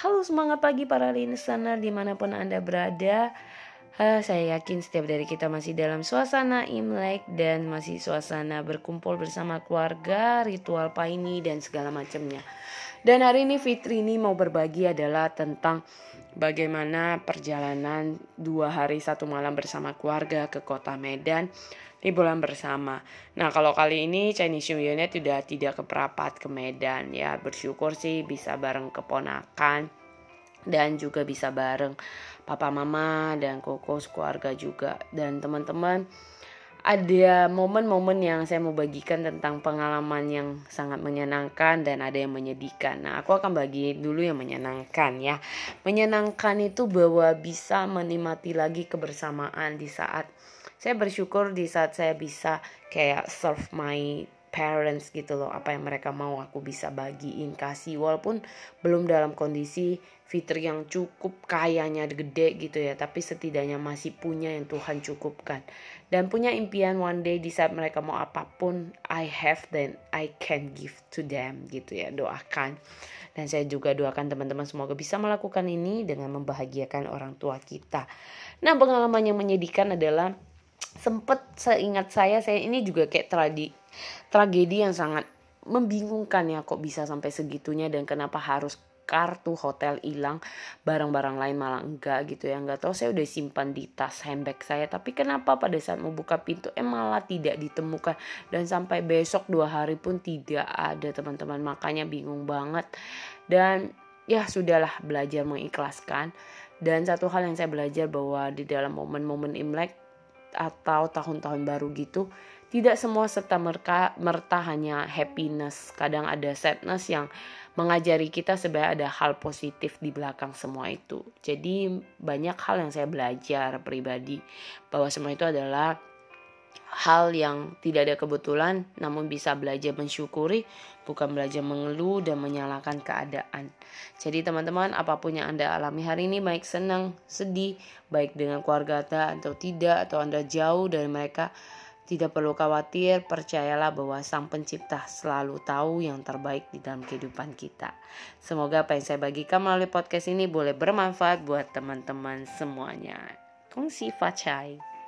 Halo semangat pagi para listener di mana pun Anda berada uh, Saya yakin setiap dari kita masih dalam suasana Imlek Dan masih suasana berkumpul bersama keluarga, ritual paini dan segala macamnya. Dan hari ini Fitri ini mau berbagi adalah tentang Bagaimana perjalanan dua hari satu malam bersama keluarga ke kota Medan di bulan bersama. Nah kalau kali ini Chinese New Year tidak tidak keperapat ke Medan. Ya bersyukur sih bisa bareng keponakan dan juga bisa bareng papa mama dan koko keluarga juga dan teman-teman ada momen-momen yang saya mau bagikan tentang pengalaman yang sangat menyenangkan dan ada yang menyedihkan. Nah, aku akan bagi dulu yang menyenangkan ya. Menyenangkan itu bahwa bisa menikmati lagi kebersamaan di saat saya bersyukur di saat saya bisa kayak serve my parents gitu loh apa yang mereka mau aku bisa bagiin kasih. Walaupun belum dalam kondisi Fitri yang cukup kayanya gede gitu ya tapi setidaknya masih punya yang Tuhan cukupkan. Dan punya impian one day di saat mereka mau apa pun I have then I can give to them gitu ya doakan. Dan saya juga doakan teman-teman semoga bisa melakukan ini dengan membahagiakan orang tua kita. Nah pengalaman yang menyedihkan adalah sempet seingat saya saya ini juga kayak tradi tragedi yang sangat membingungkan ya kok bisa sampai segitunya dan kenapa harus kartu hotel hilang barang-barang lain malah enggak gitu ya. Enggak tahu saya udah simpan di tas handbag saya tapi kenapa pada saat mau buka pintu eh malah tidak ditemukan. Dan sampai besok dua hari pun tidak ada teman-teman. Makanya bingung banget. Dan ya sudahlah belajar mengikhlaskan. Dan satu hal yang saya belajar bahwa di dalam momen-momen Imlek atau tahun-tahun baru gitu tidak semua serta merta, merta hanya happiness. Kadang ada sadness yang mengajari kita sebenarnya ada hal positif di belakang semua itu. Jadi banyak hal yang saya belajar pribadi bahwa semua itu adalah hal yang tidak ada kebetulan namun bisa belajar mensyukuri bukan belajar mengeluh dan menyalahkan keadaan jadi teman-teman apa pun yang anda alami hari ini baik senang sedih baik dengan keluarga anda atau tidak atau anda jauh dari mereka tidak perlu khawatir, percayalah bahwa Sang Pencipta selalu tahu yang terbaik di dalam kehidupan kita. Semoga apa yang saya bagikan melalui podcast ini boleh bermanfaat buat teman-teman semuanya. Kongsi Facai.